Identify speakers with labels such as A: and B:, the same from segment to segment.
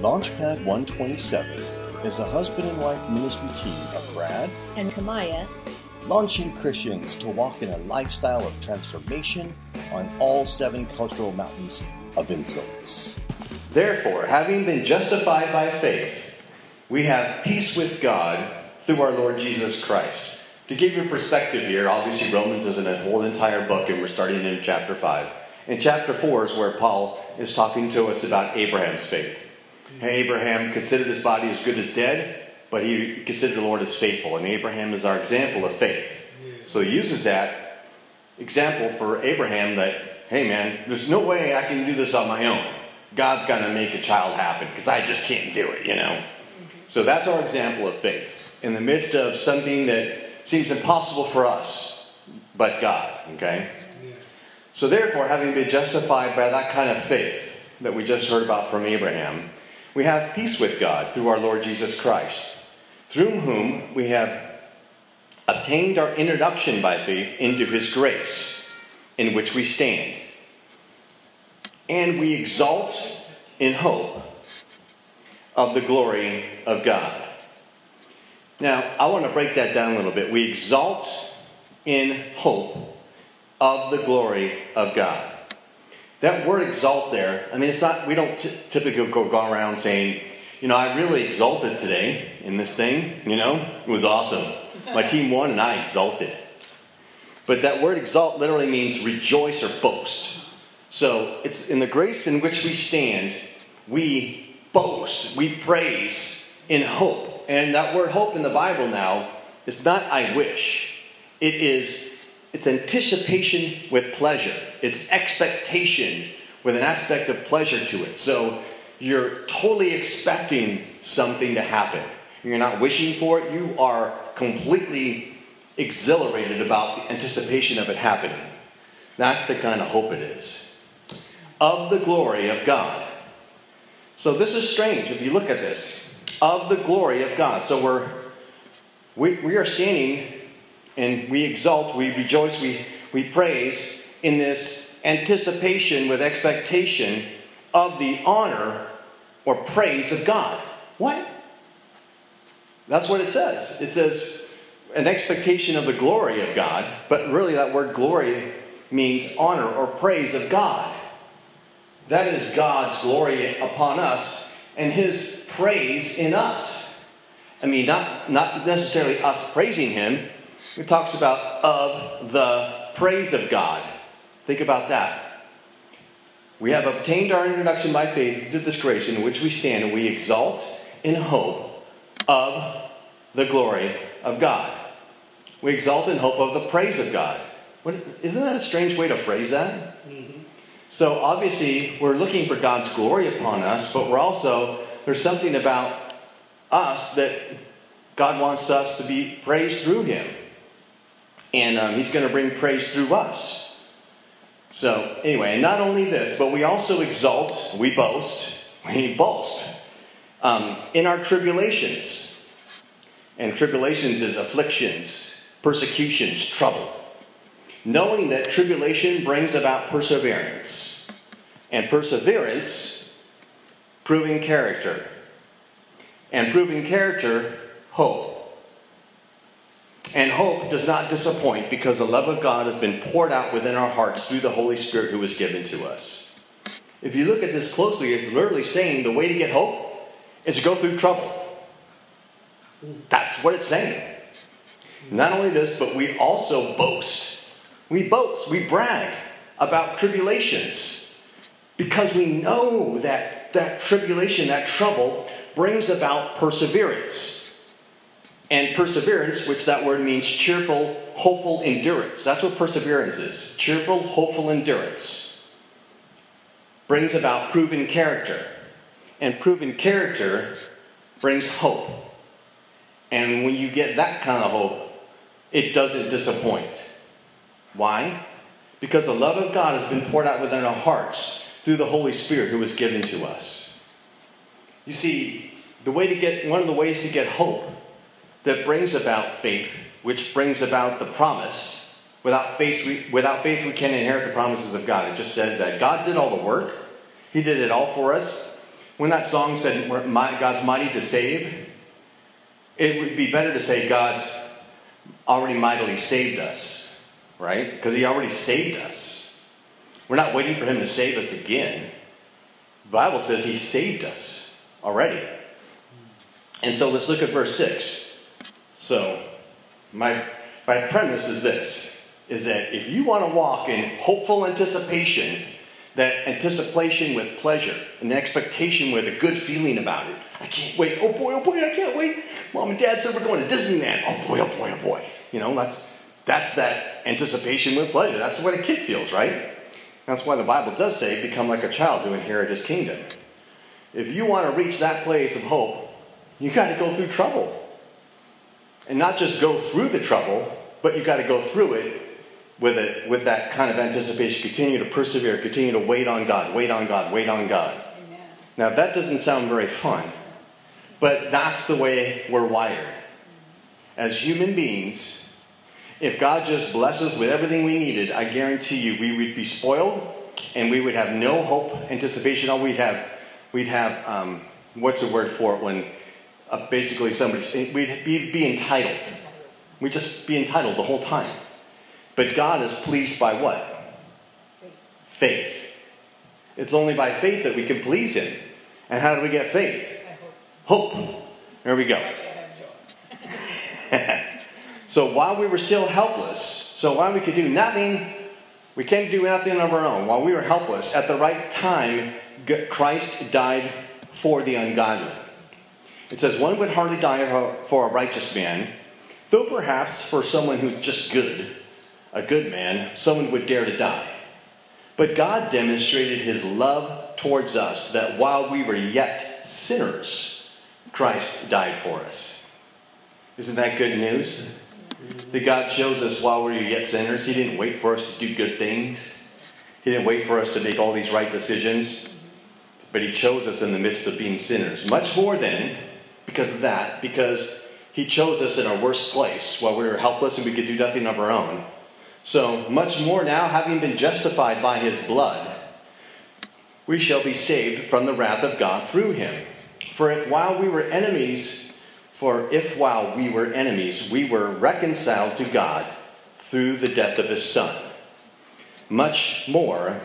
A: Launchpad 127 is a husband and wife ministry team of Brad
B: and Kamaya,
A: launching Christians to walk in a lifestyle of transformation on all seven cultural mountains of influence.
C: Therefore, having been justified by faith, we have peace with God through our Lord Jesus Christ. To give you perspective here, obviously Romans isn't a whole entire book, and we're starting in chapter 5. In chapter 4 is where Paul is talking to us about Abraham's faith. Abraham considered his body as good as dead, but he considered the Lord as faithful. And Abraham is our example of faith. So he uses that example for Abraham that, hey man, there's no way I can do this on my own. God's got to make a child happen because I just can't do it, you know? So that's our example of faith. In the midst of something that seems impossible for us, but God, okay? So therefore, having been justified by that kind of faith that we just heard about from Abraham, we have peace with God through our Lord Jesus Christ, through whom we have obtained our introduction by faith into his grace, in which we stand. And we exalt in hope of the glory of God. Now, I want to break that down a little bit. We exalt in hope of the glory of God. That word exalt there, I mean, it's not, we don't t- typically go, go around saying, you know, I really exalted today in this thing, you know, it was awesome. My team won and I exalted. But that word exalt literally means rejoice or boast. So it's in the grace in which we stand, we boast, we praise in hope. And that word hope in the Bible now is not I wish, it is it's anticipation with pleasure. It's expectation with an aspect of pleasure to it. So you're totally expecting something to happen. You're not wishing for it, you are completely exhilarated about the anticipation of it happening. That's the kind of hope it is. Of the glory of God. So this is strange if you look at this. Of the glory of God. So we're we, we are standing and we exult, we rejoice, we, we praise in this anticipation with expectation of the honor or praise of God. What? That's what it says. It says an expectation of the glory of God, but really that word glory means honor or praise of God. That is God's glory upon us and his praise in us. I mean, not, not necessarily us praising him, it talks about of the praise of God. Think about that. We have obtained our introduction by faith into this grace in which we stand, and we exalt in hope of the glory of God. We exalt in hope of the praise of God. What, isn't that a strange way to phrase that? Mm-hmm. So obviously, we're looking for God's glory upon us, but we're also, there's something about us that God wants us to be praised through Him. And um, he's going to bring praise through us. So, anyway, and not only this, but we also exalt, we boast, we boast um, in our tribulations. And tribulations is afflictions, persecutions, trouble. Knowing that tribulation brings about perseverance, and perseverance, proving character, and proving character, hope. And hope does not disappoint because the love of God has been poured out within our hearts through the Holy Spirit who was given to us. If you look at this closely, it's literally saying the way to get hope is to go through trouble. That's what it's saying. Not only this, but we also boast. We boast, we brag about tribulations because we know that that tribulation, that trouble, brings about perseverance. And perseverance, which that word means cheerful, hopeful endurance. That's what perseverance is cheerful, hopeful endurance. Brings about proven character. And proven character brings hope. And when you get that kind of hope, it doesn't disappoint. Why? Because the love of God has been poured out within our hearts through the Holy Spirit who was given to us. You see, the way to get one of the ways to get hope that brings about faith, which brings about the promise. Without faith, we, without faith, we can't inherit the promises of God. It just says that God did all the work. He did it all for us. when that song said God's mighty to save, it would be better to say God's already mightily saved us, right? Because He already saved us. We're not waiting for Him to save us again. The Bible says He saved us already. And so let's look at verse 6. So, my, my premise is this is that if you want to walk in hopeful anticipation, that anticipation with pleasure, and the expectation with a good feeling about it. I can't wait. Oh boy, oh boy, I can't wait. Mom and dad said we're going to Disneyland. Oh boy, oh boy, oh boy. You know, that's that's that anticipation with pleasure. That's way a kid feels, right? That's why the Bible does say, become like a child to inherit his kingdom. If you want to reach that place of hope, you got to go through trouble. And not just go through the trouble, but you've got to go through it with it with that kind of anticipation. Continue to persevere, continue to wait on God, wait on God, wait on God. Amen. Now that doesn't sound very fun, but that's the way we're wired. As human beings, if God just blesses with everything we needed, I guarantee you we would be spoiled and we would have no hope, anticipation. All we'd have, we'd have, um, what's the word for it when uh, basically somebody's, we'd be, be entitled. We'd just be entitled the whole time. But God is pleased by what? Faith. It's only by faith that we can please Him. And how do we get faith? Hope. There we go. so while we were still helpless, so while we could do nothing, we can't do nothing of our own. While we were helpless, at the right time, Christ died for the ungodly. It says, One would hardly die for a righteous man, though perhaps for someone who's just good, a good man, someone would dare to die. But God demonstrated his love towards us that while we were yet sinners, Christ died for us. Isn't that good news? That God chose us while we were yet sinners. He didn't wait for us to do good things, He didn't wait for us to make all these right decisions, but He chose us in the midst of being sinners. Much more than because of that, because He chose us in our worst place while we were helpless and we could do nothing of our own. So, much more now, having been justified by his blood, we shall be saved from the wrath of God through him. For if while we were enemies, for if while we were enemies, we were reconciled to God through the death of his Son, much more,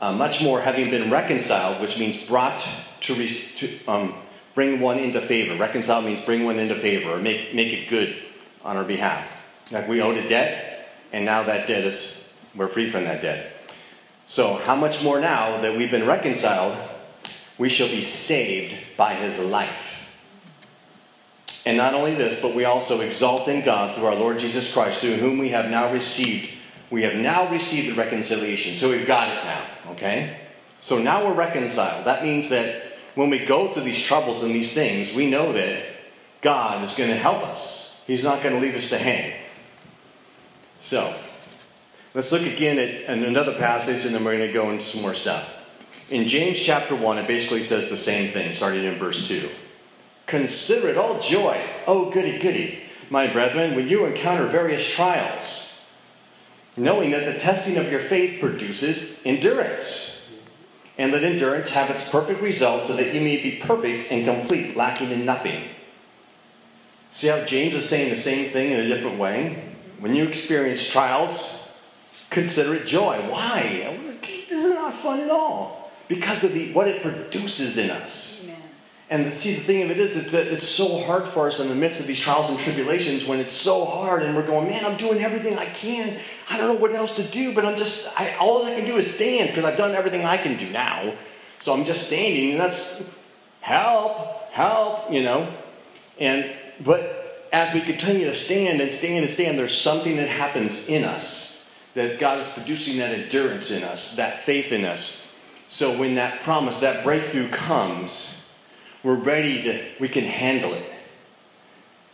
C: uh, much more having been reconciled, which means brought to, re- to um, bring one into favor. Reconcile means bring one into favor or make, make it good on our behalf like we owed a debt, and now that debt is, we're free from that debt. So, how much more now that we've been reconciled, we shall be saved by his life. And not only this, but we also exalt in God through our Lord Jesus Christ, through whom we have now received. We have now received the reconciliation. So we've got it now, okay? So now we're reconciled. That means that when we go through these troubles and these things, we know that God is going to help us. He's not going to leave us to hang. So, let's look again at another passage and then we're going to go into some more stuff. In James chapter 1, it basically says the same thing, starting in verse 2. Consider it all joy, oh goody goody, my brethren, when you encounter various trials, knowing that the testing of your faith produces endurance, and that endurance have its perfect result, so that you may be perfect and complete, lacking in nothing. See how James is saying the same thing in a different way? When you experience trials, consider it joy. Why? This is not fun at all. Because of the, what it produces in us. Amen. And see, the thing of it is, that it's so hard for us in the midst of these trials and tribulations when it's so hard and we're going, man, I'm doing everything I can. I don't know what else to do, but I'm just, I, all I can do is stand because I've done everything I can do now. So I'm just standing, and that's help, help, you know. And, but as we continue to stand and stand and stand, there's something that happens in us that God is producing that endurance in us, that faith in us. So when that promise, that breakthrough comes, we're ready to, we can handle it.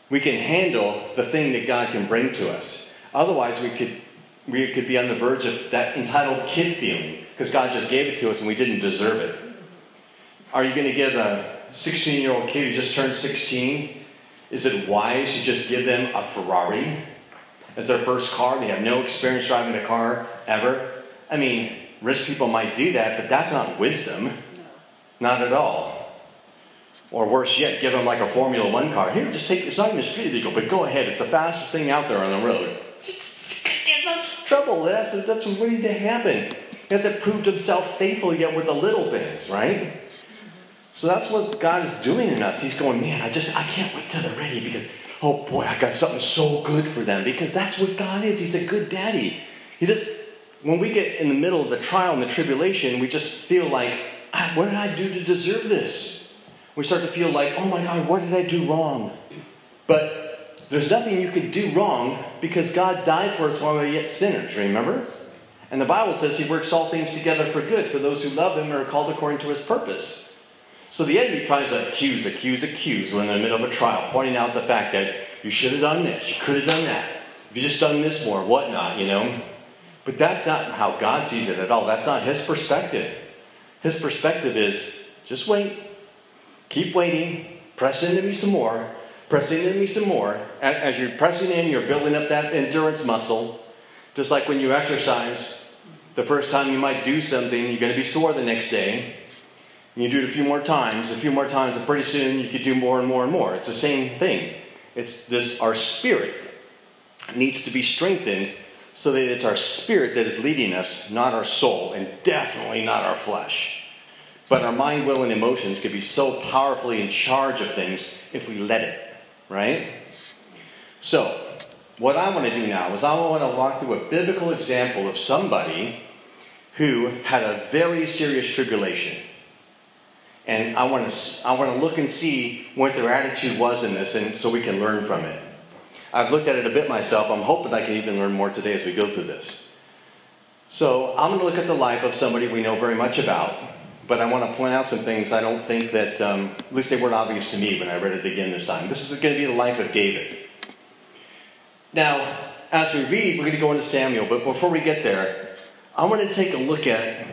C: We can handle the thing that God can bring to us. Otherwise, we could, we could be on the verge of that entitled kid feeling because God just gave it to us and we didn't deserve it. Are you going to give a 16 year old kid who just turned 16 is it wise to just give them a Ferrari as their first car? They have no experience driving a car ever. I mean, rich people might do that, but that's not wisdom. Not at all. Or worse yet, give them like a Formula One car. Here, just take, it's not even a street vehicle, but go ahead. It's the fastest thing out there on the road. Trouble. That's, that's waiting to happen. He hasn't proved himself faithful yet with the little things, right? So that's what God is doing in us. He's going, man, I just, I can't wait till they're ready because, oh boy, I got something so good for them. Because that's what God is. He's a good daddy. He just, when we get in the middle of the trial and the tribulation, we just feel like, what did I do to deserve this? We start to feel like, oh my God, what did I do wrong? But there's nothing you could do wrong because God died for us while we were yet sinners, remember? And the Bible says He works all things together for good for those who love Him and are called according to His purpose. So the enemy tries to accuse, accuse, accuse when in the middle of a trial, pointing out the fact that you should have done this, you could have done that, if you just done this more, whatnot, you know? But that's not how God sees it at all. That's not His perspective. His perspective is just wait, Keep waiting. Press into me some more. Press into me some more. As you're pressing in, you're building up that endurance muscle. Just like when you exercise, the first time you might do something, you're going to be sore the next day. You do it a few more times, a few more times, and pretty soon you could do more and more and more. It's the same thing. It's this our spirit needs to be strengthened so that it's our spirit that is leading us, not our soul, and definitely not our flesh. But our mind, will, and emotions can be so powerfully in charge of things if we let it, right? So, what I want to do now is I want to walk through a biblical example of somebody who had a very serious tribulation. And I want to, I want to look and see what their attitude was in this, and so we can learn from it. I've looked at it a bit myself. I'm hoping I can even learn more today as we go through this. So I'm going to look at the life of somebody we know very much about, but I want to point out some things I don't think that, um, at least they weren't obvious to me when I read it again this time. This is going to be the life of David. Now, as we read, we're going to go into Samuel, but before we get there, I want to take a look at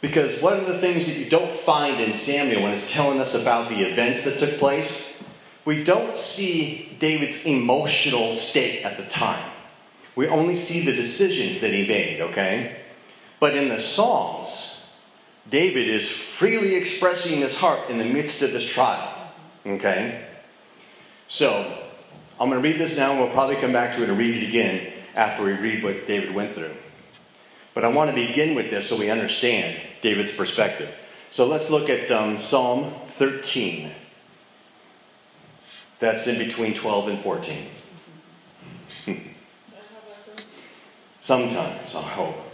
C: because one of the things that you don't find in Samuel when it's telling us about the events that took place, we don't see David's emotional state at the time. We only see the decisions that he made, okay? But in the Psalms, David is freely expressing his heart in the midst of this trial. Okay? So, I'm going to read this now, and we'll probably come back to it and read it again after we read what David went through. But I want to begin with this so we understand David's perspective. So let's look at um, Psalm 13. That's in between 12 and 14. Sometimes, I hope.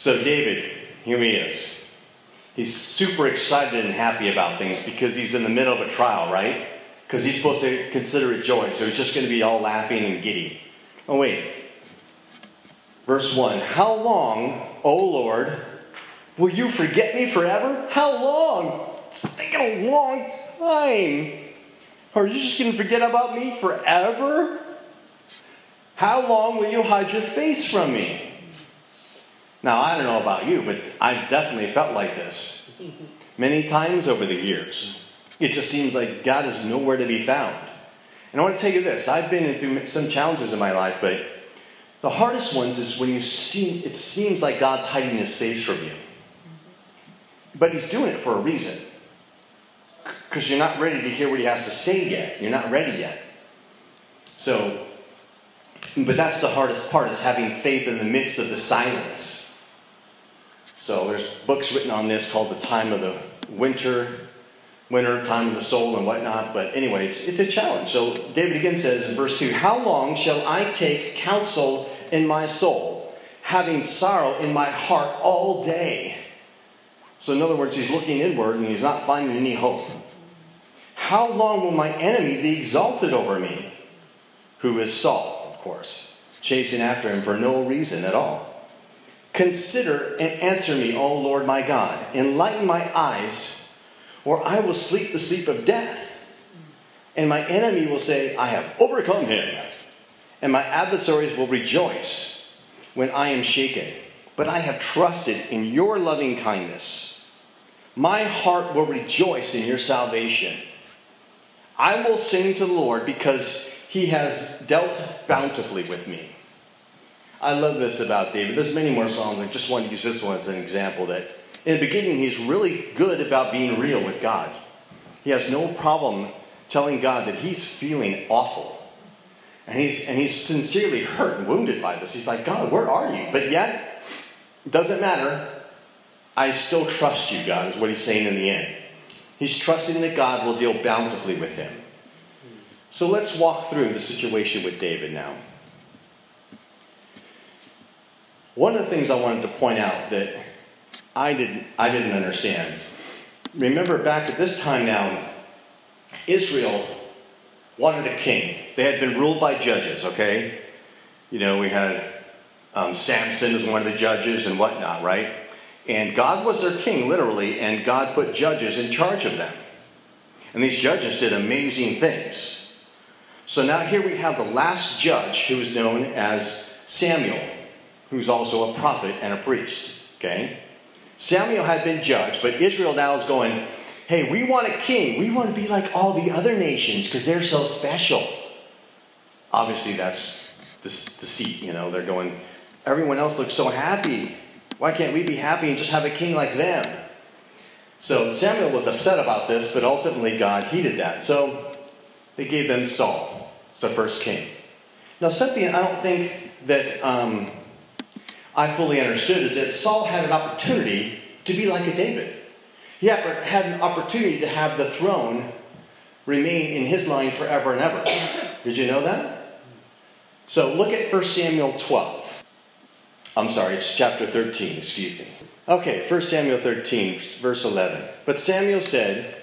C: So, David, here he is. He's super excited and happy about things because he's in the middle of a trial, right? Because he's supposed to consider it joy. So he's just going to be all laughing and giddy. Oh, wait. Verse 1 How long, O Lord, will you forget me forever? How long? It's taking a long time. Are you just going to forget about me forever? How long will you hide your face from me? Now, I don't know about you, but I've definitely felt like this many times over the years. It just seems like God is nowhere to be found. And I want to tell you this I've been through some challenges in my life, but the hardest ones is when you see it seems like God's hiding his face from you. But he's doing it for a reason. Because you're not ready to hear what he has to say yet. You're not ready yet. So, but that's the hardest part is having faith in the midst of the silence. So there's books written on this called The Time of the Winter, Winter, Time of the Soul, and whatnot. But anyway, it's, it's a challenge. So David again says in verse 2 How long shall I take counsel in my soul, having sorrow in my heart all day? So, in other words, he's looking inward and he's not finding any hope. How long will my enemy be exalted over me? Who is Saul, of course, chasing after him for no reason at all. Consider and answer me, O Lord my God. Enlighten my eyes, or I will sleep the sleep of death. And my enemy will say, I have overcome him. And my adversaries will rejoice when I am shaken. But I have trusted in your loving kindness. My heart will rejoice in your salvation. I will sing to the Lord because he has dealt bountifully with me. I love this about David. There's many more Psalms. I just want to use this one as an example that in the beginning he's really good about being real with God. He has no problem telling God that he's feeling awful. And he's, and he's sincerely hurt and wounded by this. He's like, God, where are you? But yet, it doesn't matter. I still trust you, God, is what he's saying in the end. He's trusting that God will deal bountifully with him. So let's walk through the situation with David now. One of the things I wanted to point out that I didn't, I didn't understand. Remember back at this time now, Israel wanted a king. They had been ruled by judges, okay? You know, we had um, Samson as one of the judges and whatnot, right? And God was their king, literally, and God put judges in charge of them. And these judges did amazing things. So now here we have the last judge who is known as Samuel, who's also a prophet and a priest, okay? Samuel had been judged, but Israel now is going, hey, we want a king. We want to be like all the other nations because they're so special. Obviously, that's the deceit, you know. They're going, everyone else looks so happy. Why can't we be happy and just have a king like them? So Samuel was upset about this, but ultimately God heeded that. So they gave them Saul, the first king. Now, something I don't think that um, I fully understood is that Saul had an opportunity to be like a David. He had an opportunity to have the throne remain in his line forever and ever. Did you know that? So look at 1 Samuel 12. I'm sorry, it's chapter 13, excuse me. Okay, 1 Samuel 13, verse 11. But Samuel said,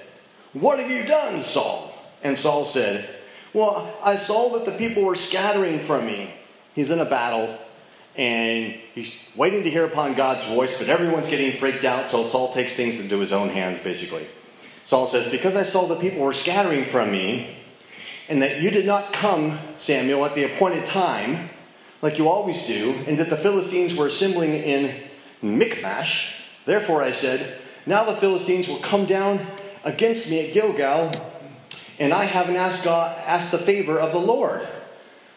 C: What have you done, Saul? And Saul said, Well, I saw that the people were scattering from me. He's in a battle and he's waiting to hear upon God's voice, but everyone's getting freaked out, so Saul takes things into his own hands, basically. Saul says, Because I saw the people were scattering from me, and that you did not come, Samuel, at the appointed time, like you always do, and that the Philistines were assembling in Michmash, therefore I said, Now the Philistines will come down against me at Gilgal, and I haven't asked, God, asked the favor of the Lord.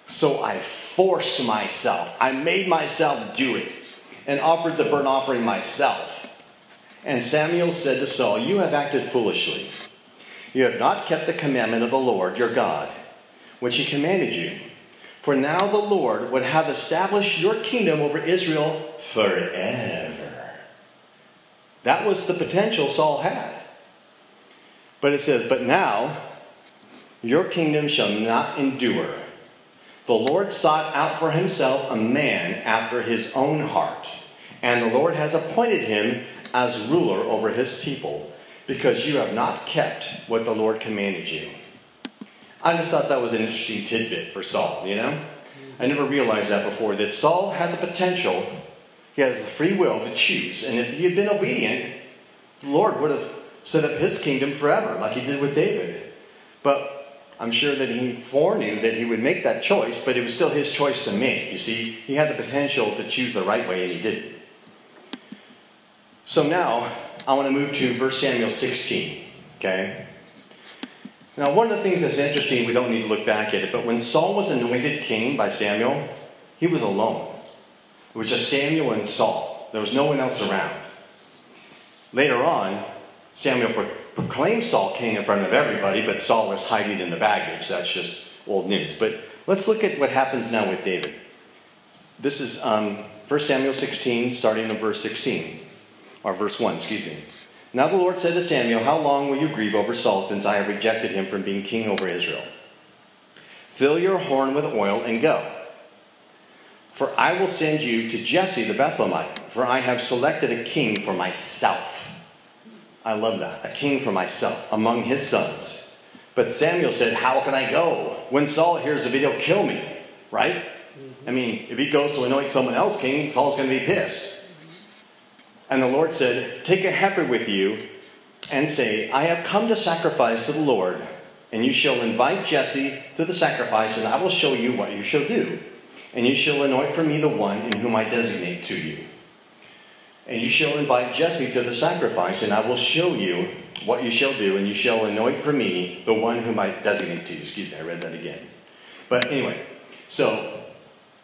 C: So I forced myself. I made myself do it and offered the burnt offering myself. And Samuel said to Saul, You have acted foolishly. You have not kept the commandment of the Lord your God, which he commanded you. For now the Lord would have established your kingdom over Israel forever. That was the potential Saul had. But it says, But now your kingdom shall not endure. The Lord sought out for himself a man after his own heart, and the Lord has appointed him as ruler over his people, because you have not kept what the Lord commanded you. I just thought that was an interesting tidbit for Saul, you know? I never realized that before, that Saul had the potential, he had the free will to choose, and if he had been obedient, the Lord would have set up his kingdom forever, like he did with David. But I'm sure that he foreknew that he would make that choice, but it was still his choice to make. You see, he had the potential to choose the right way, and he didn't. So now, I want to move to 1 Samuel 16. Okay? Now, one of the things that's interesting, we don't need to look back at it, but when Saul was anointed king by Samuel, he was alone. It was just Samuel and Saul. There was no one else around. Later on, Samuel proclaimed Saul king in front of everybody, but Saul was hiding in the baggage. That's just old news. But let's look at what happens now with David. This is um, 1 Samuel 16, starting in verse 16, or verse 1, excuse me. Now the Lord said to Samuel, How long will you grieve over Saul, since I have rejected him from being king over Israel? Fill your horn with oil and go. For I will send you to Jesse the Bethlehemite, for I have selected a king for myself I love that. A king for myself among his sons. But Samuel said, How can I go? When Saul hears it, he'll kill me, right? Mm-hmm. I mean, if he goes to anoint someone else king, Saul's going to be pissed. And the Lord said, Take a heifer with you and say, I have come to sacrifice to the Lord, and you shall invite Jesse to the sacrifice, and I will show you what you shall do. And you shall anoint for me the one in whom I designate to you. And you shall invite Jesse to the sacrifice, and I will show you what you shall do, and you shall anoint for me the one whom I designate to you. Excuse me, I read that again. But anyway, so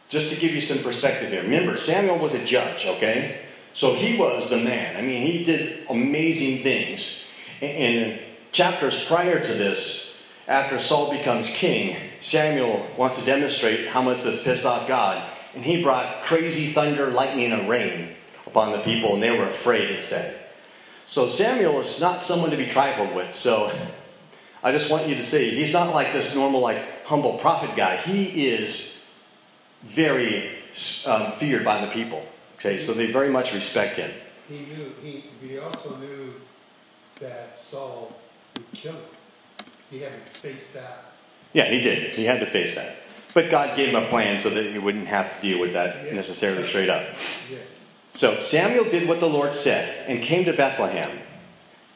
C: just to give you some perspective here. Remember, Samuel was a judge, okay? So he was the man. I mean, he did amazing things. In chapters prior to this, after Saul becomes king, Samuel wants to demonstrate how much this pissed off God. And he brought crazy thunder, lightning, and rain upon the people, and they were afraid, it said. So Samuel is not someone to be trifled with. So I just want you to see, he's not like this normal, like, humble prophet guy. He is very um, feared by the people. Okay, so they very much respect him.
B: He knew, he, he also knew that Saul would kill him. He had to face that.
C: Yeah, he did. He had to face that. But God gave him a plan so that he wouldn't have to deal with that necessarily straight up.
B: Yes.
C: So Samuel did what the Lord said and came to Bethlehem.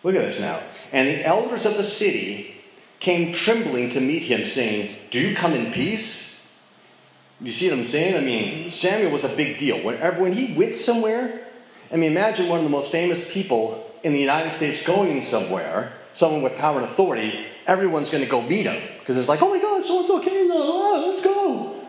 C: Look at this now. And the elders of the city came trembling to meet him, saying, Do you come in peace? You see what I'm saying? I mean, Samuel was a big deal. Whenever, when he went somewhere, I mean, imagine one of the most famous people in the United States going somewhere, someone with power and authority, everyone's going to go meet him because it's like, oh my God, so it's okay, let's go.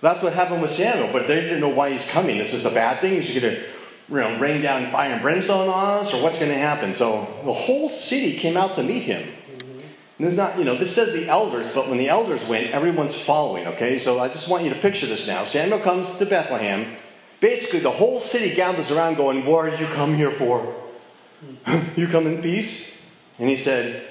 C: So that's what happened with Samuel, but they didn't know why he's coming. This is a bad thing. He's going to you know, rain down fire and brimstone on us, or what's going to happen? So the whole city came out to meet him. Mm-hmm. This not, you know, this says the elders, but when the elders went, everyone's following, okay? So I just want you to picture this now. Samuel comes to Bethlehem. Basically, the whole city gathers around going, What did you come here for? Mm-hmm. you come in peace? And he said,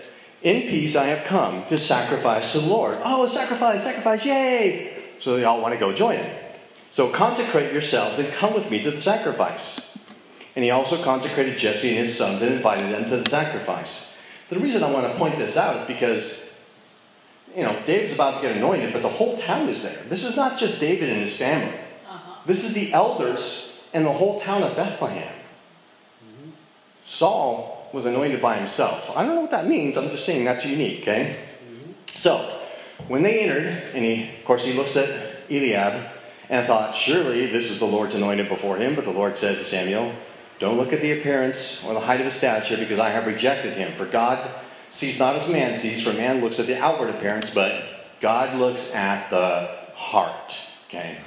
C: In peace I have come to sacrifice to the Lord. Oh, a sacrifice, sacrifice, yay! So they all want to go join him. So consecrate yourselves and come with me to the sacrifice. And he also consecrated Jesse and his sons and invited them to the sacrifice. The reason I want to point this out is because, you know, David's about to get anointed, but the whole town is there. This is not just David and his family. Uh-huh. This is the elders and the whole town of Bethlehem. Mm-hmm. Saul was anointed by himself. I don't know what that means. I'm just saying that's unique, okay? Mm-hmm. So, when they entered, and he, of course, he looks at Eliab and thought, surely this is the Lord's anointed before him. But the Lord said to Samuel, don't look at the appearance or the height of his stature, because I have rejected him. For God sees not as man sees, for man looks at the outward appearance, but God looks at the heart. Okay?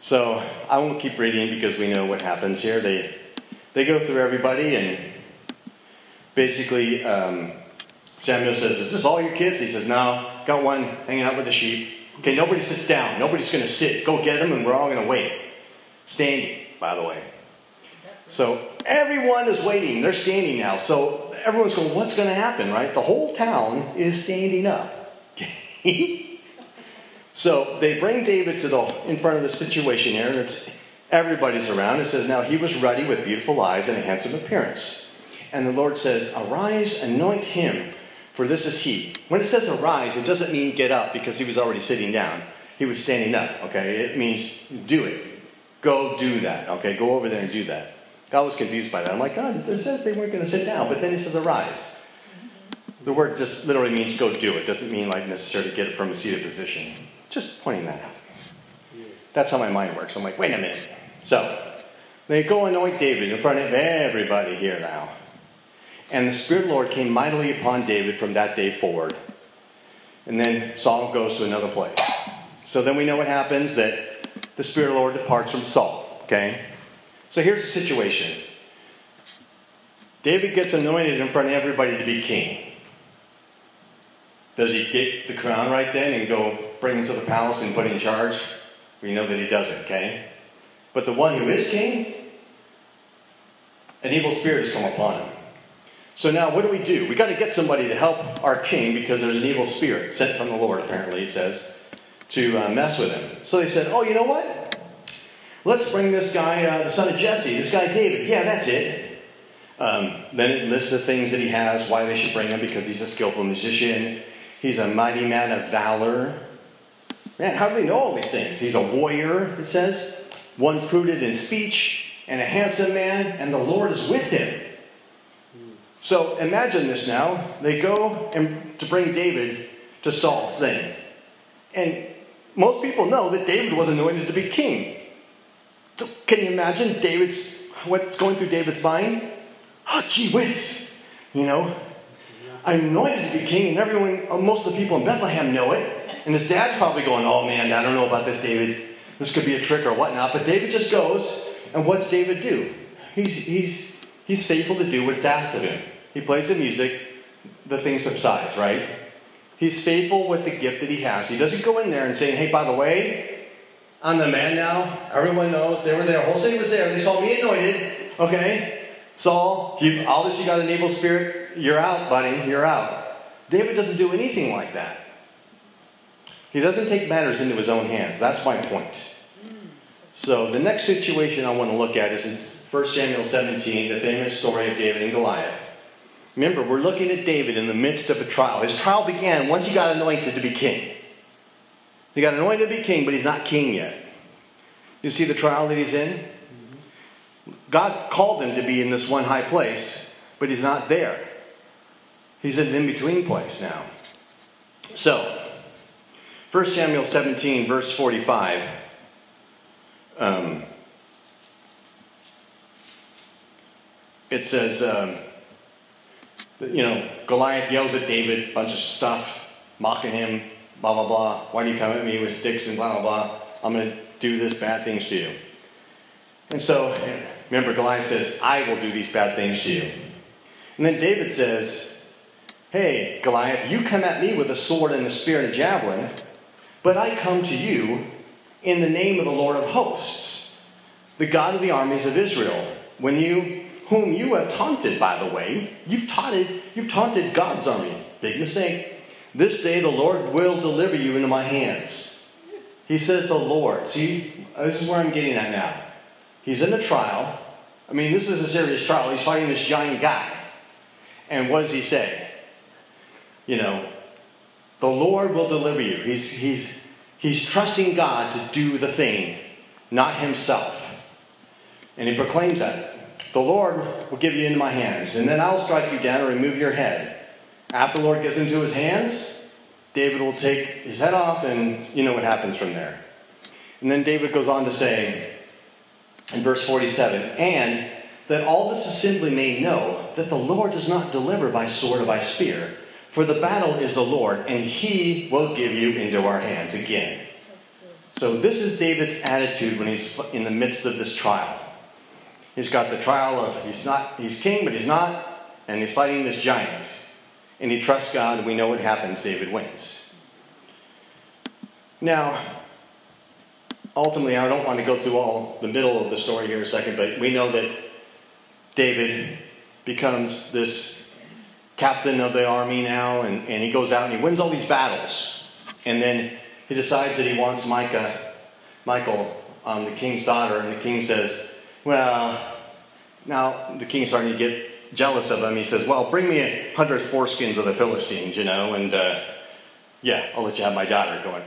C: So I won't keep reading because we know what happens here. They they go through everybody, and basically um, Samuel says, "Is this all your kids?" He says, "No, got one hanging out with the sheep." Okay, nobody sits down. Nobody's going to sit. Go get them, and we're all going to wait. Standing, by the way. So everyone is waiting. They're standing now. So everyone's going, what's going to happen, right? The whole town is standing up. so they bring David to the in front of the situation here, and it's everybody's around. It says, Now he was ruddy with beautiful eyes and a handsome appearance. And the Lord says, Arise, anoint him, for this is he. When it says arise, it doesn't mean get up because he was already sitting down. He was standing up, okay? It means do it. Go do that, okay? Go over there and do that. God was confused by that. I'm like, God, it says they weren't going to sit down, but then he says arise. The word just literally means go do it. Doesn't mean like necessarily get it from a seated position. Just pointing that out. That's how my mind works. I'm like, wait a minute. So they go anoint David in front of everybody here now. And the Spirit of the Lord came mightily upon David from that day forward. And then Saul goes to another place. So then we know what happens that the Spirit of the Lord departs from Saul. Okay? So here's the situation David gets anointed in front of everybody to be king. Does he get the crown right then and go bring him to the palace and put him in charge? We know that he doesn't, okay? But the one who is king, an evil spirit has come upon him. So now what do we do? We got to get somebody to help our king because there's an evil spirit sent from the Lord, apparently, it says, to uh, mess with him. So they said, oh, you know what? Let's bring this guy, uh, the son of Jesse, this guy David. Yeah, that's it. Um, then it lists the things that he has, why they should bring him, because he's a skillful musician. He's a mighty man of valor. Man, how do they know all these things? He's a warrior, it says, one prudent in speech, and a handsome man, and the Lord is with him. So imagine this now. They go and to bring David to Saul's thing. And most people know that David was anointed to be king. Can you imagine David's what's going through David's mind? Oh, gee whiz, you know, I'm anointed to be king, and everyone, uh, most of the people in Bethlehem know it. And his dad's probably going, "Oh man, I don't know about this, David. this could be a trick or whatnot. But David just goes, and what's David do? He's, he's, he's faithful to do what's asked of him. He plays the music, the thing subsides, right? He's faithful with the gift that he has. He doesn't go in there and say, hey, by the way, I'm the man now. Everyone knows they were there. The Whole city was there. They saw me anointed. Okay? Saul, you've obviously got an evil spirit. You're out, buddy. You're out. David doesn't do anything like that. He doesn't take matters into his own hands. That's my point. So the next situation I want to look at is in 1 Samuel 17, the famous story of David and Goliath. Remember, we're looking at David in the midst of a trial. His trial began once he got anointed to be king. He got anointed to be king, but he's not king yet. You see the trial that he's in? God called him to be in this one high place, but he's not there. He's in an in between place now. So, 1 Samuel 17, verse 45. Um, it says, um, you know, Goliath yells at David, bunch of stuff, mocking him, blah, blah, blah. Why do you come at me with sticks and blah, blah, blah? I'm going to do this bad things to you. And so, remember, Goliath says, I will do these bad things to you. And then David says, Hey, Goliath, you come at me with a sword and a spear and a javelin, but I come to you in the name of the Lord of hosts, the God of the armies of Israel. When you, whom you have taunted, by the way, you've taunted, you've taunted God's army. Big mistake. This day the Lord will deliver you into my hands. He says the Lord. See, this is where I'm getting at now. He's in a trial. I mean, this is a serious trial. He's fighting this giant guy. And what does he say? You know, the Lord will deliver you. He's, he's, he's trusting God to do the thing, not himself. And he proclaims that. The Lord will give you into my hands, and then I'll strike you down and remove your head. After the Lord gets into his hands, David will take his head off, and you know what happens from there. And then David goes on to say in verse 47 and that all this assembly may know that the Lord does not deliver by sword or by spear, for the battle is the Lord, and he will give you into our hands again. So, this is David's attitude when he's in the midst of this trial. He's got the trial of he's not he's king, but he's not, and he's fighting this giant. And he trusts God, and we know what happens. David wins. Now, ultimately, I don't want to go through all the middle of the story here a second, but we know that David becomes this captain of the army now, and, and he goes out and he wins all these battles. And then he decides that he wants Micah, Michael, um, the king's daughter, and the king says, Well, now the king's starting to get jealous of him. He says, Well, bring me a hundred foreskins of the Philistines, you know, and uh, yeah, I'll let you have my daughter. Going,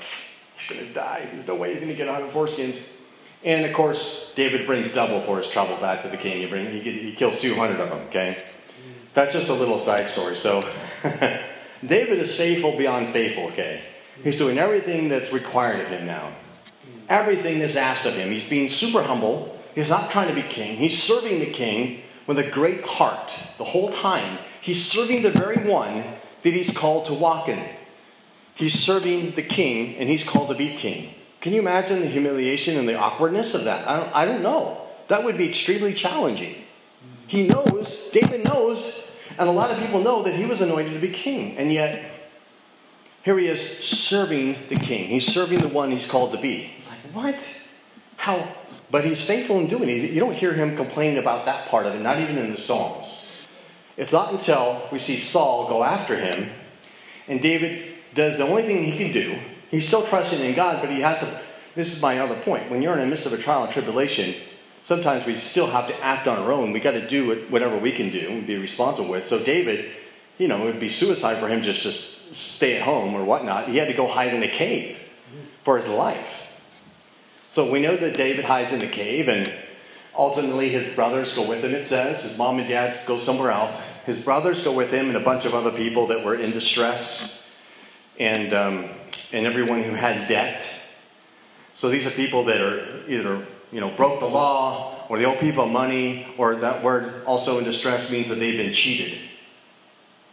C: he's going to die. There's no way he's going to get a hundred foreskins. And of course, David brings double for his trouble back to the king. He, bring, he, he kills 200 of them, okay? That's just a little side story. So, David is faithful beyond faithful, okay? He's doing everything that's required of him now. Everything that's asked of him. He's being super humble. He's not trying to be king. He's serving the king with a great heart the whole time. He's serving the very one that he's called to walk in. He's serving the king, and he's called to be king. Can you imagine the humiliation and the awkwardness of that? I don't, I don't know. That would be extremely challenging. He knows, David knows, and a lot of people know that he was anointed to be king. And yet, here he is serving the king. He's serving the one he's called to be. It's like, what? How? But he's faithful in doing it. You don't hear him complain about that part of it, not even in the Psalms. It's not until we see Saul go after him, and David does the only thing he can do He's still trusting in God, but he has to. This is my other point. When you're in the midst of a trial and tribulation, sometimes we still have to act on our own. We got to do whatever we can do and be responsible with. So David, you know, it would be suicide for him just just stay at home or whatnot. He had to go hide in a cave for his life. So we know that David hides in the cave, and ultimately his brothers go with him. It says his mom and dad go somewhere else. His brothers go with him, and a bunch of other people that were in distress, and. Um, and everyone who had debt. So these are people that are either you know broke the law, or they owe people money, or that word also in distress means that they've been cheated.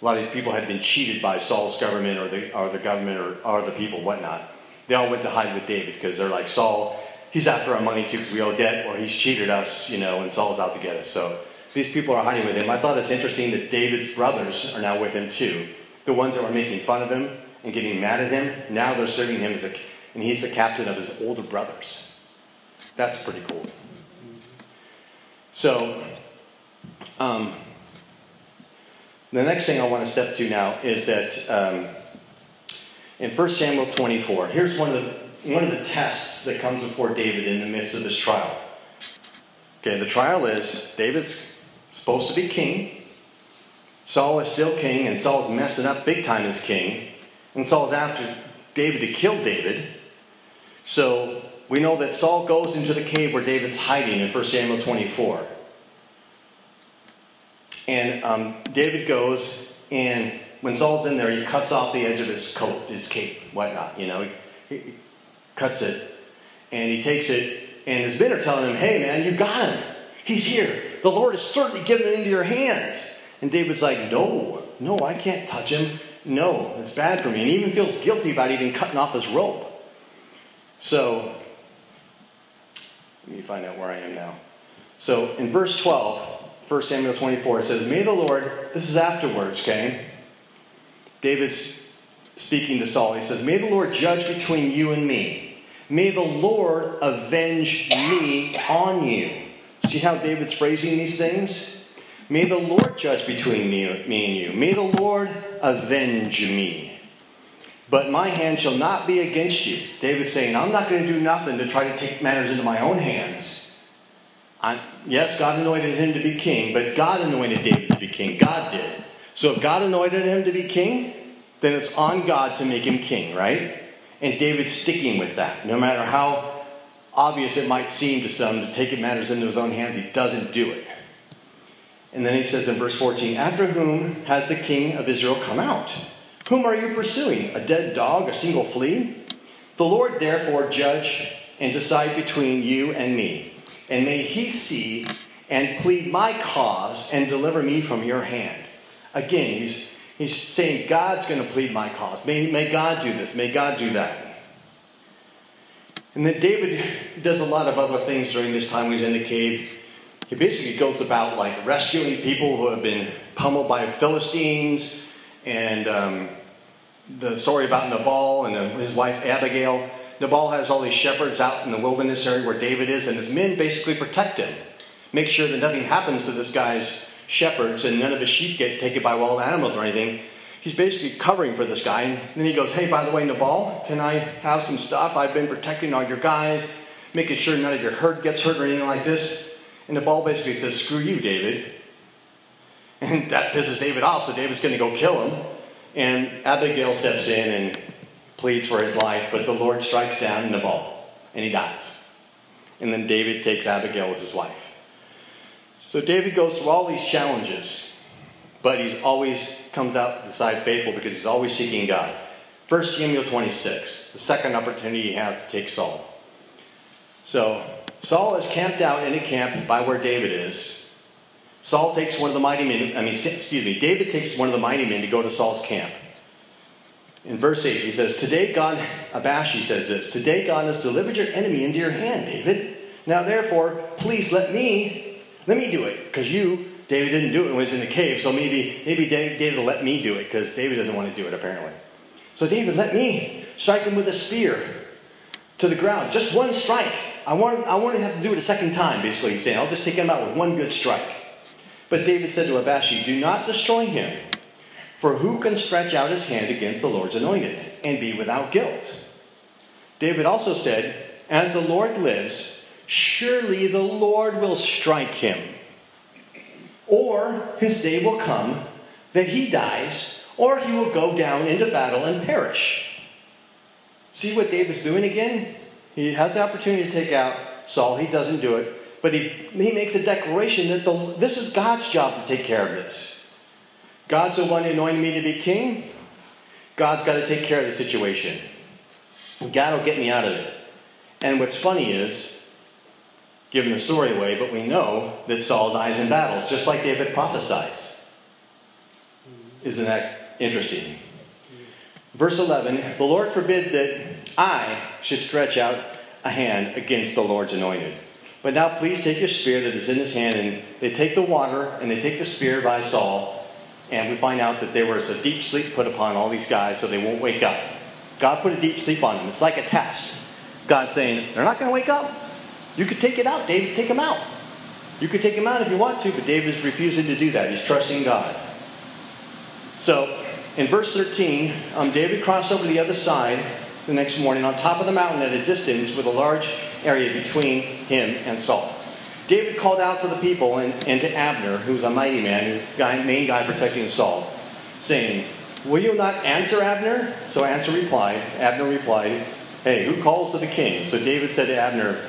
C: A lot of these people had been cheated by Saul's government or the, or the government or, or the people, whatnot. They all went to hide with David because they're like, Saul, he's after our money too because we owe debt, or he's cheated us, you know, and Saul's out to get us. So these people are hiding with him. I thought it's interesting that David's brothers are now with him too. The ones that were making fun of him and getting mad at him, now they're serving him as a, and he's the captain of his older brothers. That's pretty cool. So, um, the next thing I want to step to now is that um, in 1 Samuel 24, here's one of the one of the tests that comes before David in the midst of this trial. Okay, the trial is David's supposed to be king. Saul is still king, and Saul's messing up big time as king. And Saul's after David to kill David. So we know that Saul goes into the cave where David's hiding in 1 Samuel 24. And um, David goes, and when Saul's in there, he cuts off the edge of his coat, his cape, whatnot, you know. He, cuts it, and he takes it, and his men are telling him, hey, man, you got him. He's here. The Lord has certainly given it into your hands. And David's like, No, no, I can't touch him. No, it's bad for me. And he even feels guilty about even cutting off his robe. So, let me find out where I am now. So, in verse 12, 1 Samuel 24, it says, May the Lord, this is afterwards, okay? David's speaking to Saul. He says, May the Lord judge between you and me. May the Lord avenge me on you. See how David's phrasing these things? May the Lord judge between me, me and you. May the Lord avenge me. But my hand shall not be against you. David's saying, I'm not going to do nothing to try to take matters into my own hands. I, yes, God anointed him to be king, but God anointed David to be king. God did. So if God anointed him to be king, then it's on God to make him king, right? And David's sticking with that. No matter how obvious it might seem to some to take it matters into his own hands, he doesn't do it. And then he says in verse 14, After whom has the king of Israel come out? Whom are you pursuing? A dead dog, a single flea? The Lord therefore judge and decide between you and me. And may he see and plead my cause and deliver me from your hand. Again, he's, he's saying God's going to plead my cause. May, may God do this. May God do that. And then David does a lot of other things during this time he's in the cave. He basically goes about like rescuing people who have been pummeled by Philistines, and um, the story about Nabal and uh, his wife Abigail. Nabal has all these shepherds out in the wilderness area where David is, and his men basically protect him, make sure that nothing happens to this guy's shepherds and none of his sheep get taken by wild animals or anything he's basically covering for this guy. And then he goes, Hey, by the way, Nabal, can I have some stuff? I've been protecting all your guys, making sure none of your herd gets hurt or anything like this. And Nabal basically says, Screw you, David. And that pisses David off, so David's going to go kill him. And Abigail steps in and pleads for his life, but the Lord strikes down Nabal, and he dies. And then David takes Abigail as his wife. So David goes through all these challenges but he's always comes out the side faithful because he's always seeking God. 1 Samuel 26, the second opportunity he has to take Saul. So Saul is camped out in a camp by where David is. Saul takes one of the mighty men, I mean, excuse me, David takes one of the mighty men to go to Saul's camp. In verse 8, he says, Today God, Abishai says this, Today God has delivered your enemy into your hand, David. Now therefore, please let me, let me do it, because you David didn't do it when he was in the cave, so maybe, maybe David will let me do it because David doesn't want to do it, apparently. So, David, let me strike him with a spear to the ground. Just one strike. I want, I want to have to do it a second time, basically, he's saying. I'll just take him out with one good strike. But David said to Abishai, Do not destroy him, for who can stretch out his hand against the Lord's anointed and be without guilt? David also said, As the Lord lives, surely the Lord will strike him or his day will come that he dies, or he will go down into battle and perish. See what David's doing again? He has the opportunity to take out Saul. He doesn't do it. But he, he makes a declaration that the, this is God's job to take care of this. God's the one who anointed me to be king. God's got to take care of the situation. God will get me out of it. And what's funny is, giving the story away, but we know that Saul dies in battles, just like David prophesies. Isn't that interesting? Verse 11 The Lord forbid that I should stretch out a hand against the Lord's anointed. But now please take your spear that is in his hand, and they take the water and they take the spear by Saul, and we find out that there was a deep sleep put upon all these guys so they won't wake up. God put a deep sleep on them. It's like a test. God saying, they're not going to wake up. You could take it out, David. Take him out. You could take him out if you want to, but David is refusing to do that. He's trusting God. So, in verse 13, um, David crossed over to the other side the next morning on top of the mountain at a distance with a large area between him and Saul. David called out to the people and, and to Abner, who was a mighty man, guy, main guy protecting Saul, saying, Will you not answer Abner? So Answer replied, Abner replied, Hey, who calls to the king? So David said to Abner,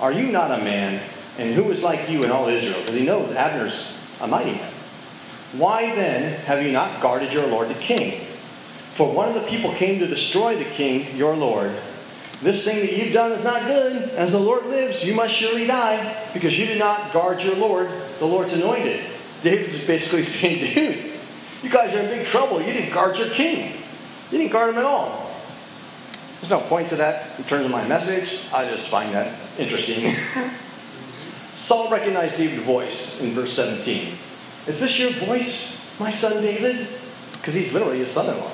C: Are you not a man and who is like you in all Israel? Because he knows Abner's a mighty man. Why then have you not guarded your lord the king? For one of the people came to destroy the king, your lord. This thing that you've done is not good. As the Lord lives, you must surely die, because you did not guard your Lord, the Lord's anointed. David's basically saying, dude, you guys are in big trouble. You didn't guard your king. You didn't guard him at all. There's no point to that in terms of my message. I just find that interesting. Saul recognized David's voice in verse 17. Is this your voice, my son David? Because he's literally his son in law.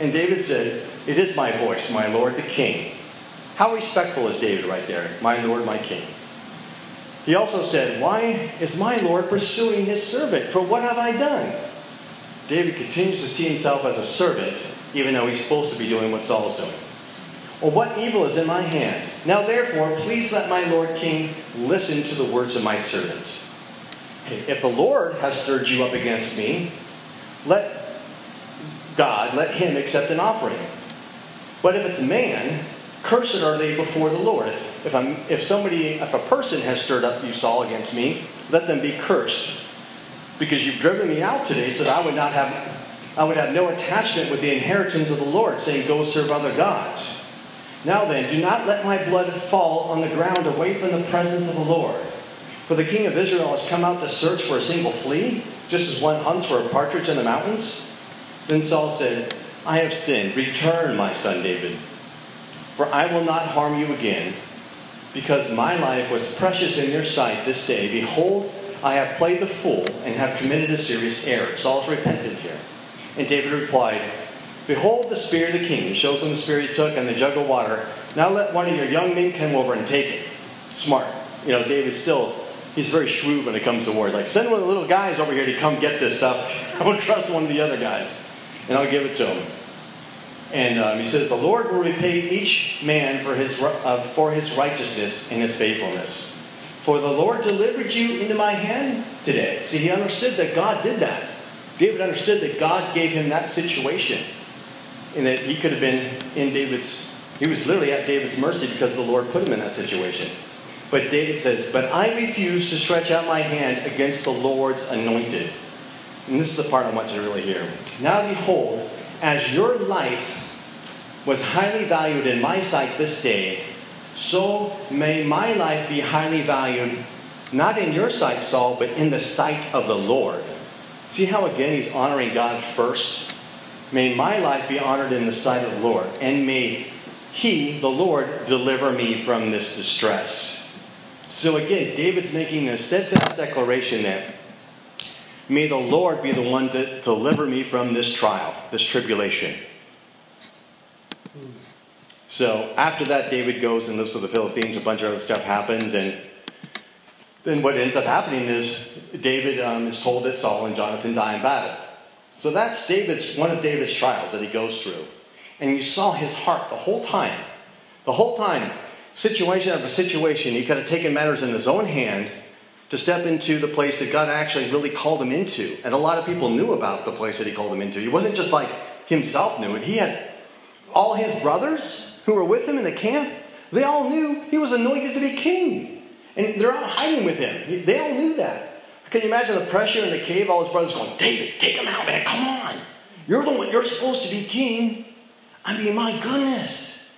C: And David said, It is my voice, my Lord the king. How respectful is David right there, my Lord, my king. He also said, Why is my Lord pursuing his servant? For what have I done? David continues to see himself as a servant, even though he's supposed to be doing what Saul's doing. Or what evil is in my hand? Now therefore, please let my Lord King listen to the words of my servant. If the Lord has stirred you up against me, let God, let him accept an offering. But if it's man, cursed are they before the Lord. If, if, I'm, if somebody, if a person has stirred up you, Saul, against me, let them be cursed. Because you've driven me out today so that I would not have, I would have no attachment with the inheritance of the Lord, saying, Go serve other gods. Now then, do not let my blood fall on the ground away from the presence of the Lord. For the king of Israel has come out to search for a single flea, just as one hunts for a partridge in the mountains. Then Saul said, I have sinned. Return, my son David. For I will not harm you again, because my life was precious in your sight this day. Behold, I have played the fool and have committed a serious error. Saul's repentant here. And David replied, Behold the spear of the king. He shows him the spear he took and the jug of water. Now let one of your young men come over and take it. Smart. You know, David's still, he's very shrewd when it comes to war. He's like, send one of the little guys over here to come get this stuff. I won't trust one of the other guys. And I'll give it to him. And um, he says, The Lord will repay each man for his, uh, for his righteousness and his faithfulness. For the Lord delivered you into my hand today. See, he understood that God did that. David understood that God gave him that situation and that he could have been in David's, he was literally at David's mercy because the Lord put him in that situation. But David says, But I refuse to stretch out my hand against the Lord's anointed. And this is the part I want you to really hear. Now behold, as your life was highly valued in my sight this day, so may my life be highly valued, not in your sight, Saul, but in the sight of the Lord. See how again he's honoring God first? May my life be honored in the sight of the Lord, and may He, the Lord, deliver me from this distress. So again, David's making a steadfast declaration that may the Lord be the one to deliver me from this trial, this tribulation. So after that, David goes and lives with the Philistines. A bunch of other stuff happens, and then what ends up happening is David um, is told that Saul and Jonathan die in battle. So that's David's one of David's trials that he goes through. And you saw his heart the whole time. The whole time, situation after situation, he could have taken matters in his own hand to step into the place that God actually really called him into. And a lot of people knew about the place that he called him into. He wasn't just like himself knew it. He had all his brothers who were with him in the camp, they all knew he was anointed to be king. And they're out hiding with him. They all knew that. Can you imagine the pressure in the cave? All his brothers going, David, take him out, man. Come on. You're the one, you're supposed to be king. I mean, my goodness.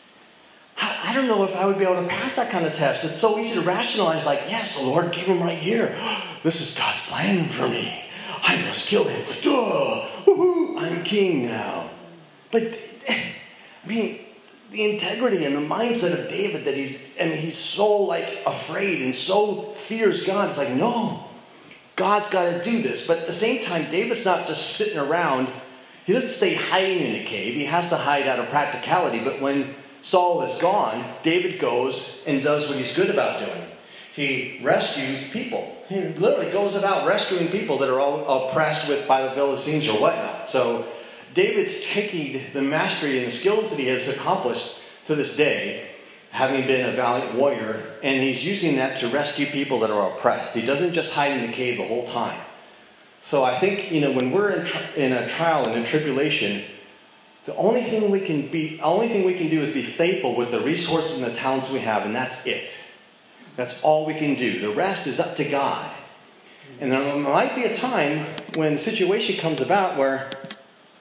C: I, I don't know if I would be able to pass that kind of test. It's so easy to rationalize, like, yes, the Lord gave him right here. This is God's plan for me. I must kill him. Duh. I'm king now. But, I mean, the integrity and the mindset of David that he I mean, he's so like afraid and so fears God. It's like, no, God's got to do this. But at the same time, David's not just sitting around. He doesn't stay hiding in a cave. He has to hide out of practicality. But when Saul is gone, David goes and does what he's good about doing. He rescues people. He literally goes about rescuing people that are all oppressed with by the Philistines or whatnot. So David's taking the mastery and the skills that he has accomplished to this day, having been a valiant warrior, and he's using that to rescue people that are oppressed. He doesn't just hide in the cave the whole time. So I think, you know, when we're in, in a trial and in tribulation, the only thing we can be, only thing we can do is be faithful with the resources and the talents we have, and that's it. That's all we can do. The rest is up to God. And there might be a time when the situation comes about where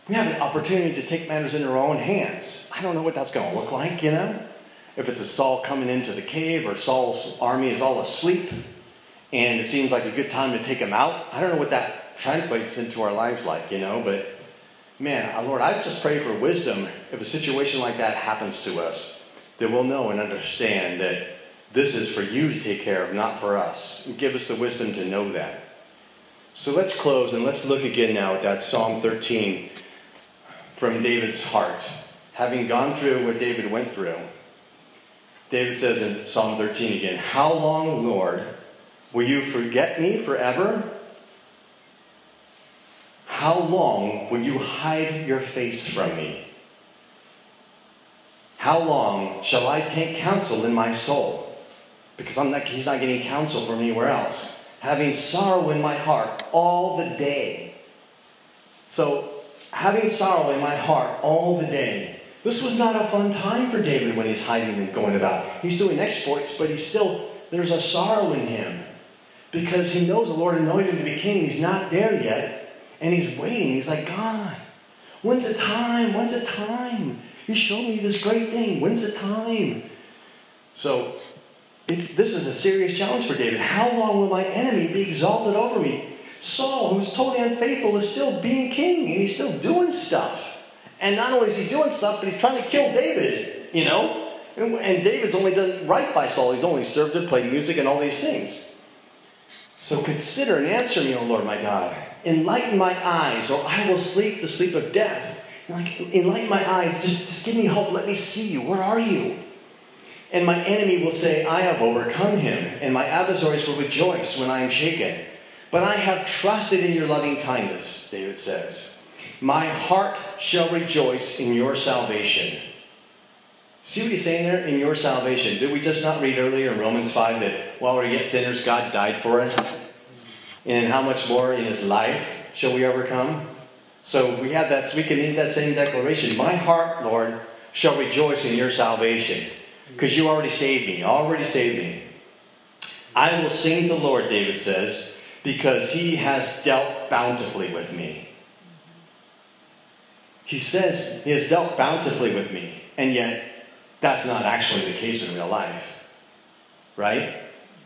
C: we have an opportunity to take matters into our own hands. I don't know what that's going to look like, you know? If it's a Saul coming into the cave or Saul's army is all asleep and it seems like a good time to take him out. I don't know what that translates into our lives like, you know? But man, uh, Lord, I just pray for wisdom if a situation like that happens to us, that we'll know and understand that this is for you to take care of, not for us. Give us the wisdom to know that. So let's close and let's look again now at that Psalm 13 from David's heart. Having gone through what David went through, David says in Psalm 13 again, How long, Lord, will you forget me forever? How long will you hide your face from me? How long shall I take counsel in my soul? Because I'm not, he's not getting counsel from anywhere else. Having sorrow in my heart all the day. So having sorrow in my heart all the day. This was not a fun time for David when he's hiding and going about. He's doing exploits, but he's still, there's a sorrow in him because he knows the Lord anointed him to be king. He's not there yet, and he's waiting. He's like, God, when's the time? When's the time? You showed me this great thing. When's the time? So, it's, this is a serious challenge for David. How long will my enemy be exalted over me? Saul, who's totally unfaithful, is still being king and he's still doing stuff. And not only is he doing stuff, but he's trying to kill David, you know? And, and David's only done right by Saul. He's only served him, played music, and all these things. So consider and answer me, O Lord my God. Enlighten my eyes, or I will sleep the sleep of death. Like, enlighten my eyes. Just, just give me hope. Let me see you. Where are you? And my enemy will say, I have overcome him, and my adversaries will rejoice when I am shaken. But I have trusted in your loving kindness, David says. My heart shall rejoice in your salvation. See what he's saying there? In your salvation. Did we just not read earlier in Romans 5 that while we're yet sinners, God died for us? And how much more in his life shall we overcome? So we have that, we can need that same declaration. My heart, Lord, shall rejoice in your salvation. Because you already saved me, already saved me. I will sing to the Lord, David says because he has dealt bountifully with me. He says he has dealt bountifully with me, and yet that's not actually the case in real life. Right?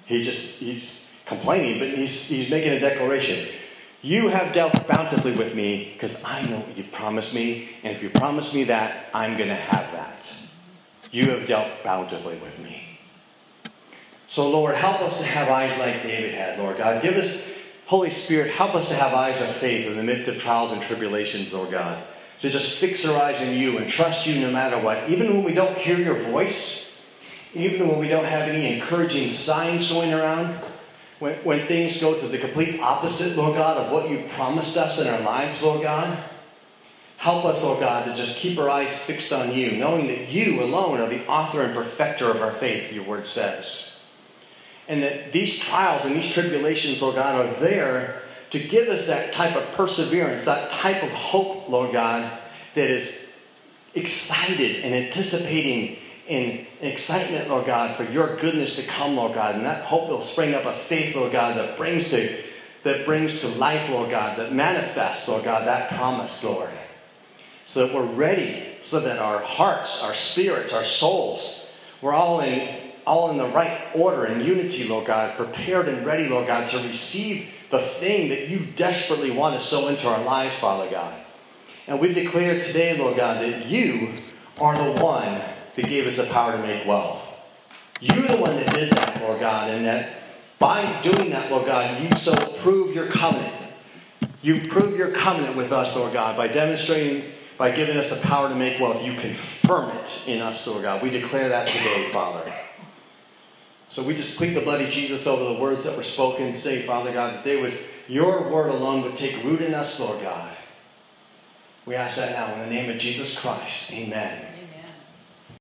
C: He just he's complaining, but he's he's making a declaration. You have dealt bountifully with me because I know what you promised me, and if you promise me that, I'm going to have that. You have dealt bountifully with me. So, Lord, help us to have eyes like David had, Lord God. Give us, Holy Spirit, help us to have eyes of faith in the midst of trials and tribulations, Lord God. To just fix our eyes on you and trust you no matter what. Even when we don't hear your voice, even when we don't have any encouraging signs going around, when, when things go to the complete opposite, Lord God, of what you promised us in our lives, Lord God. Help us, Lord God, to just keep our eyes fixed on you, knowing that you alone are the author and perfecter of our faith, your word says. And that these trials and these tribulations, Lord God, are there to give us that type of perseverance, that type of hope, Lord God, that is excited and anticipating in excitement, Lord God, for your goodness to come, Lord God. And that hope will spring up a faith, Lord God, that brings to that brings to life, Lord God, that manifests, Lord God, that promise, Lord. So that we're ready, so that our hearts, our spirits, our souls, we're all in all in the right order and unity, Lord God, prepared and ready, Lord God, to receive the thing that you desperately want to sow into our lives, Father God. And we declare today, Lord God, that you are the one that gave us the power to make wealth. You're the one that did that, Lord God, and that by doing that, Lord God, you so prove your covenant. You prove your covenant with us, Lord God, by demonstrating, by giving us the power to make wealth. You confirm it in us, Lord God. We declare that today, Father. So we just plead the blood of Jesus over the words that were spoken today, Father God, that they would, your word alone would take root in us, Lord God. We ask that now in the name of Jesus Christ. Amen.